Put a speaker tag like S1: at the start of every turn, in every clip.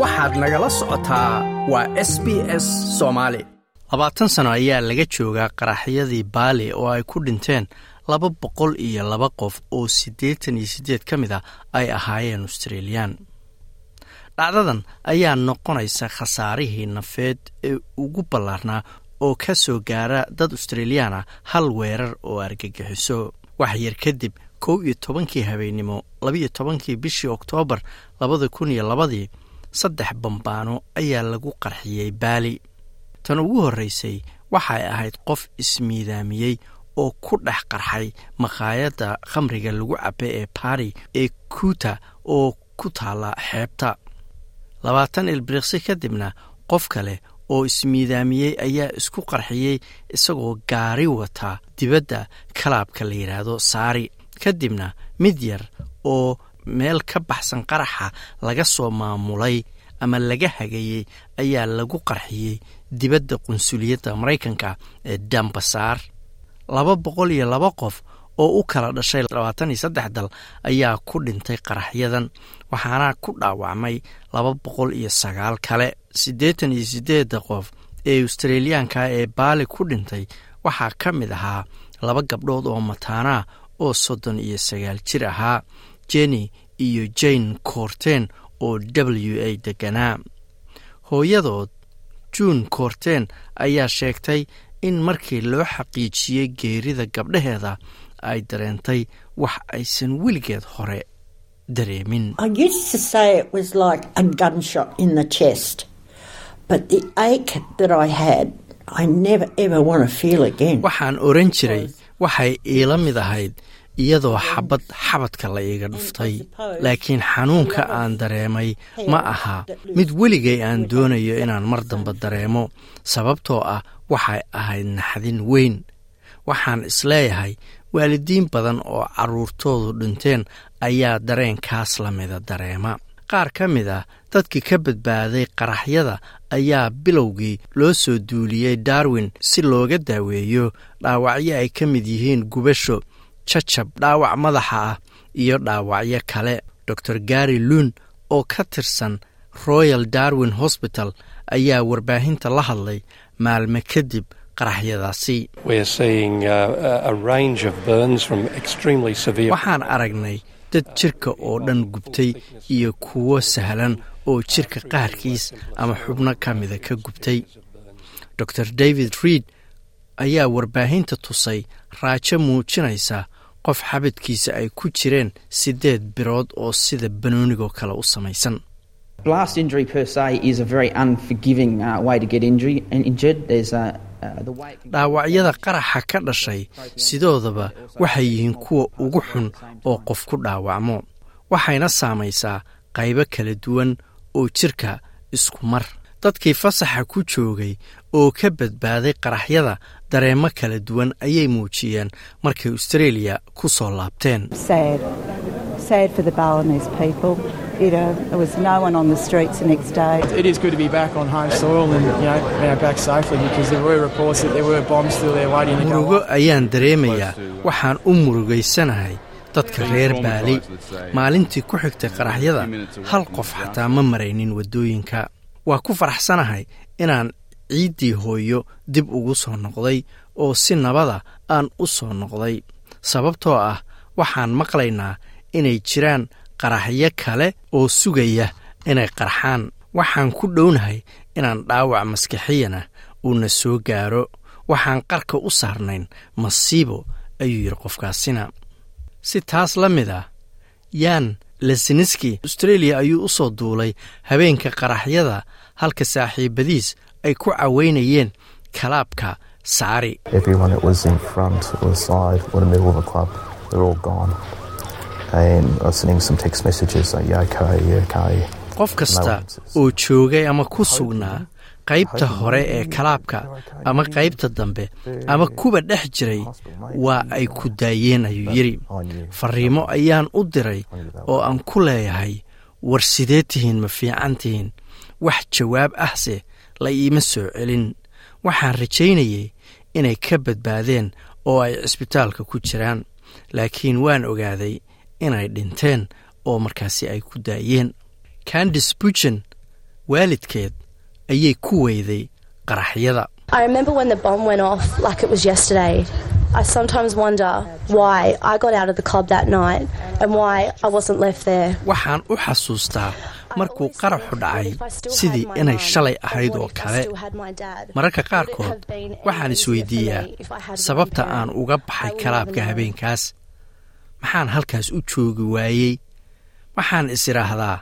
S1: waxaad nagala socotaa waa s b s soomaali labaatan sano ayaa laga joogaa qaraxyadii baali oo ay ku dhinteen laba boqol iyo laba qof oo siddeetan iyo siddeed ka mid a ay ahaayeen australiyan dhacdadan ayaa noqonaysa khasaarihii nafeed ee ugu ballaarnaa oo ka soo gaara dad australiyaan ah hal weerar oo argagixiso. Wax yar kadib kow iyo tobankii habeennimo labaiyo tobankii bishii oktoobar labada kun iyo labadii saddex bambaano ayaa lagu qarxiyey baali tan ugu horraysay waxay ahayd qof ismiidaamiyey oo ku dhex qarxay makhaayadda khamriga lagu cabbe ee bari ee kuuta oo ku taalla xeebta. Labaatan ilbiriqsi kadibna qof kale oo ismiidaamiyey ayaa isku qarxiyey isagoo gaari wata dibadda kalaabka la yidhaahdo saari kadibna mid yar oo meel ka baxsan qaraxa laga soo maamulay ama laga hagayey ayaa lagu qarxiyey dibadda qunsuliyadda maraykanka ee dambasaar laba boqol iyo laba qof oo u kala dhashay labaatan iyo saddex dal ayaa ku dhintay qaraxyadan waxaana ku dhaawacmay laba boqol iyo sagaal kale. Siddeetan iyo siddeedda qof ee australiyaanka ee baali ku dhintay waxaa ka mid ahaa laba gabdhood oo mataanaa oo soddon iyo sagaal jir ahaa jenny iyo jane koorteen oo w a deganaa hooyadood juun koorteen ayaa sheegtay in markii loo xaqiijiyey geerida gabdhaheeda ay dareentay wax aysan weligeed hore dareemin. Waxaan oran jiray waxay iila mid ahayd iyadoo xabad xabadka la iiga dhuftay. Laakiin xanuunka aan dareemay ma aha mid weligay aan doonayo inaan mar dambe dareemo. Sababtoo ah waxay ahayd naxdin weyn. Waxaan is leeyahay waalidiin badan oo carruurtoodu dhinteen ayaa dareenkaas la mida dareema. Qaar ka mid ah dadkii ka badbaaday qaraxyada ayaa bilowgii loo soo duuliyey darwin si looga daaweeyo dhaawacyo ay ka mid yihiin gubasho jajab dhaawac madaxa ah iyo dhaawacyo kale. Dor gary luun oo ka tirsan royal darwin hosbital ayaa warbaahinta la hadlay maalme kadib qaraxyadaasi. Waxaan aragnay dad jirka oo dhan gubtay iyo kuwo sahlan oo jirka qaarkiis ama xubno ka mida ka gubtay. Dor david reid ayaa warbaahinta tusay raajo muujinaysa qof xabadkiisa ay ku jireen siddeed birood oo sida banoonigoo kale u samaysan. Dhaawacyada qaraxa ka dhashay sidoodaba waxay yihiin kuwa ugu xun oo qof ku dhaawacmo waxayna saamaysaa qaybo kala duwan oo jirka isku mar dadkii fasaxa ku joogay oo ka badbaaday qaraxyada dareemo kala duwan ayay muujiyeen markay australia ku soo laabteen. Murugo ayaan dareemayaa waxaan u murugaysanahay dadka reer baali maalintii ku xigtay qaraxyada hal qof xataa ma maraynin waddooyinka waa ku faraxsanahay inaan ciiddii hooyo dib ugu soo noqday oo si nabada aan u soo noqday. Sababtoo ah waxaan maqlaynaa inay jiraan qaraxyo kale oo sugaya inay qarxaan waxaan ku dhownahay inaan dhaawac maskixiyana uuna soo gaaro. Waxaan qarka u saarnayn masiibo ayuu yidhi qofkaasina. Si taas la mid ah yaan lesiniski australia ayuu u soo duulay habeenka qaraxyada halka saaxiibadiis ay ku caweynayeen kalaabka saari. Qof kasta oo joogay ama ku sugnaa qaybta hore ee kalaabka ama qaybta dambe ama kuwa dhex jiray waa ay ku daayeen ayuu yidhi fariimo ayaan u diray oo aan ku leeyahay war sidee tihiin ma fiican tihiin? Wax jawaab ahse la iima soo celin. Waxaan rajaynayay inay ka badbaadeen oo ay cisbitaalka ku jiraan laakiin waan ogaaday inay dhinteen oo markaasi ay ku daayeen. Candis bujen waalidkeed ayay ku weyday qaraxyada.
S2: I sometimes wonder why I got out of the club that night and why I wasn't left there.
S1: waxaan u xasuustaa markuu qaraxu dhacay sidii inay shalay ahayd oo kale. Mararka qaarkood waxaan isweydiiyaa sababta aan uga baxay kalaabka habeenkaas. Maxaan halkaas u joogi waayey. Waxaan is idhaahdaa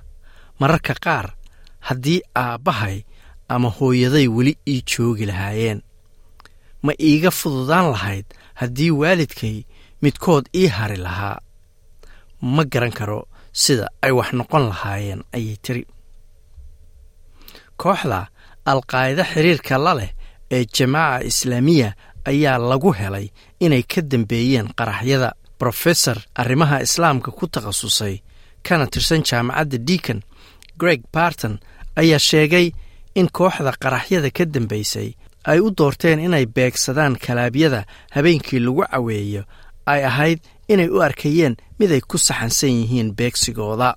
S1: mararka qaar haddii aabbahay ama hooyaday weli ii joogi lahaayeen. Ma iiga fududaan lahayd haddii waalidkay midkood ii hari lahaa. Ma garan karo sida ay wax noqon lahaayeen ayay tiri. Kooxda alqaa'ida xiriirka la leh ee jamaaca islaamiya ayaa lagu helay inay ka dambeeyeen qaraxyada. Brofesor arrimaha islaamka ku takhasusay kana tirsan jaamacadda deacon greg barton ayaa sheegay in kooxda qaraxyada ka dambaysay ay u doorteen inay beegsadaan kalaabyada habeenkii lagu caweeyo ay ahayd inay u arkayeen mid ay ku saxansan yihiin beegsigooda.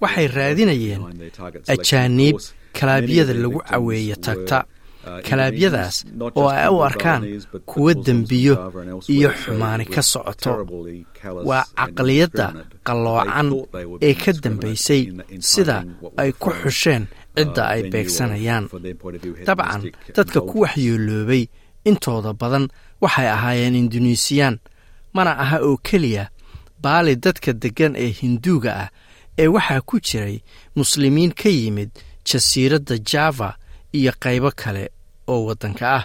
S1: Waxay raadinayeen ajaaniib kalaabyada lagu caweeyo tagta kalaabyadaas oo ay u arkaan kuwa dembiyo iyo xumaani ka socoto waa caqliyadda qalloocan ee ka dambaysay sida ay ku xusheen cidda ay beegsanayaan. dabcan dadka ku waxyeeloobay intooda badan waxay ahaayeen induneisiyaan mana aha oo keliya baali dadka deggan ee hinduuga ah ee waxaa ku jiray muslimiin ka yimid jasiiradda java iyo qaybo kale oo waddanka ah.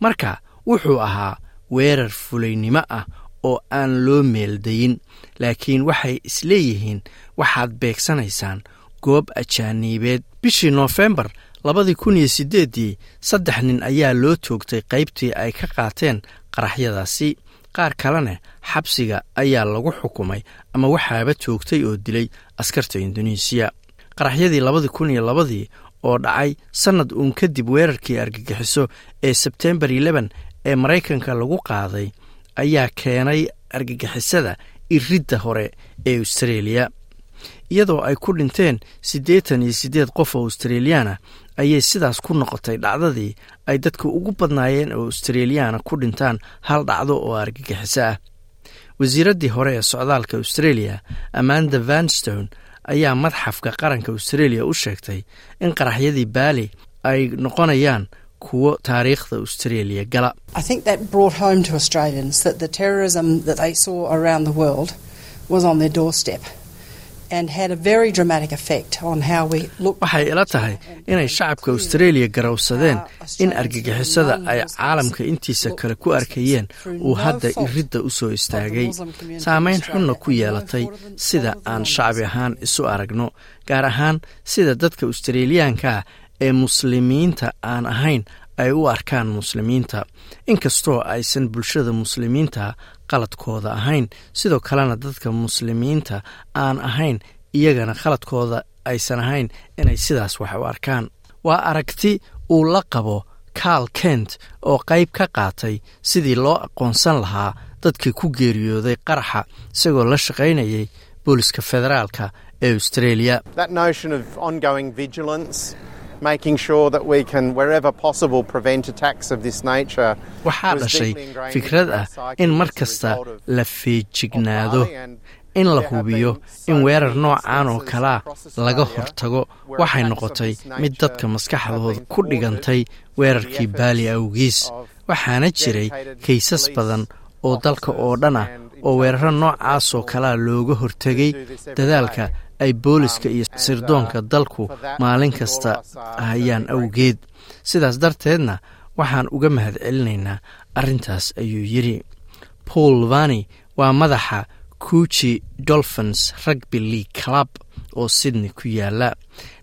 S1: Marka wuxuu ahaa weerar fulaynimo ah oo aan loo meeldayin laakiin waxay isleeyihiin waxaad beegsanaysaan goob ajaaniibeed. Bishii noofembar labadii kun iyo siddeeddii saddex nin ayaa loo toogtay qaybtii ay ka qaateen qaraxyadaasi. Qaar kalena xabsiga ayaa lagu xukumay ama waxaaba toogtay oo dilay askarta induneisiya qaraxyadii labadii kun iyo labadii oo dhacay sannad uun kadib weerarkii argagixiso ee sebtembar leben ee maraykanka lagu qaaday ayaa keenay argagixisada iridda hore ee austareeliya iyadoo ay ku dhinteen siddeetan iyo siddeed qof oo australiyaana ayay sidaas ku noqotay dhacdadii ay dadka ugu badnaayeen oo australiyaana ku dhintaan hal dhacdo oo argagixiso ah. Wasiiraddii hore ee socdaalka australia amanda vanstone ayaa madxafka qaranka australia u sheegtay in qaraxyadii baali ay noqonayaan kuwo taariikhda australia gala waxay ila tahay inay shacabka australia garowsadeen in argagixisada ay caalamka intiisa kale ku arkayeen uu hadda iridda u soo istaagay. saamayn xunna ku yeelatay sida aan shacbi ahaan isu aragno gaar ahaan sida dadka australiyaankaa ee muslimiinta aan ahayn ay u arkaan muslimiinta. Inkastoo aysan bulshada muslimiinta qaladkooda ahayn. Sidoo kalena dadka muslimiinta aan ahayn iyagana khaladkooda aysan ahayn inay sidaas wax u arkaan. Waa aragti uu la qabo karl kent oo qayb ka qaatay sidii loo aqoonsan lahaa dadkii ku geeriyooday qaraxa isagoo la shaqaynayay booliska federaalka ee australia waxaa dhashay fikrad ah in mar kasta la feejignaado in la hubiyo in weerar noocan oo kalea laga hortago waxay noqotay mid dadka maskaxdooda ku dhigantay weerarkii baali awgiis waxaana jiray kaysas badan oo dalka oo dhan ah oo weeraro noocaasoo kalea looga hortegay dadaalka ay booliska iyo sirdoonka dalku maalin kasta hayaan awgeed. Sidaas darteedna waxaan uga mahad celinaynaa arrintaas ayuu yidhi. Paul vani waa madaxa kuuji dolphins rugby league club oo sydney ku yaalla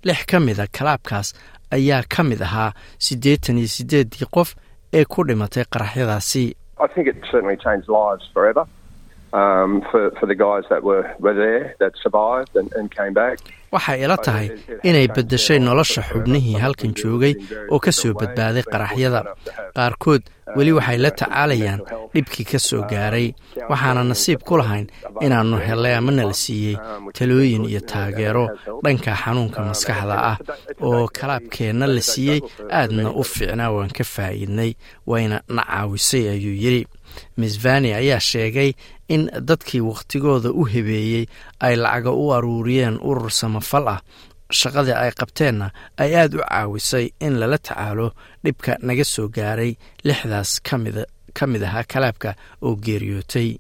S1: lix ka mida kalaabkaas ayaa ka mid ahaa siddeetan iyo siddeeddii qof ee ku dhimatay qaraxyadaasi waxay ila tahay inay beddeshay nolosha xubnihii halkan joogay oo ka soo badbaaday qaraxyada. qaarkood weli waxay la tacaalayaan dhibkii ka soo gaaray. waxaana nasiib ku lahayn inaannu helay ama nala siiyey talooyin iyo taageero dhanka xanuunka maskaxda ah oo kalaabkeenna la siiyey. aadna u fiicnaa waan ka faa'iidnay wayna na caawisay ayuu yidhi miss vani ayaa sheegay in dadkii wakhtigooda u hebeeyey ay lacaga u aruuriyeen urur samafal ah. Shaqadii ay qabteenna ay aada u caawisay in lala tacaalo dhibka naga soo gaaray lixdaas ka mid ahaa kalaabka oo geeriyootay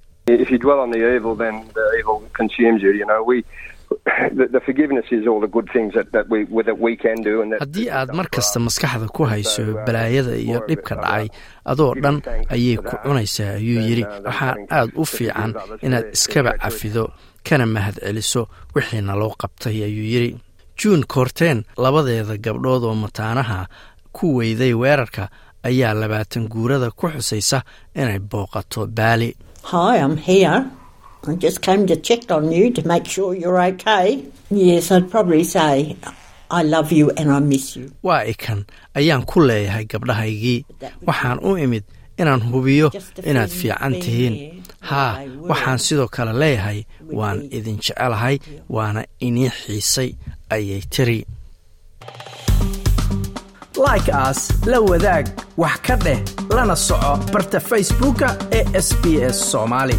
S1: haddii aad mar kasta maskaxda ku hayso balaayada iyo dhibka dhacay adoo dhan ayay ku cunaysaa. Ayuu yidhi waxaa aad u fiican inaad iskaba cafido kana mahad celiso wixiina loo qabtay ayuu yidhi. Juun koorteen labadeeda gabdhood oo mataanaha ku weyday weerarka ayaa labaatan guurada ku xusaysa inay booqato baali waa ikan ayaan ku leeyahay gabdhahaygii. Waxaan u imid inaan hubiyo inaad fiican tihiin. haa waxaan sidoo kale leeyahay waan idin jecelahay waana inii xiisay ayay tiri.
S3: Like aas la wadaag wax ka dheh lana soco barta facebooka ee sb s soomaali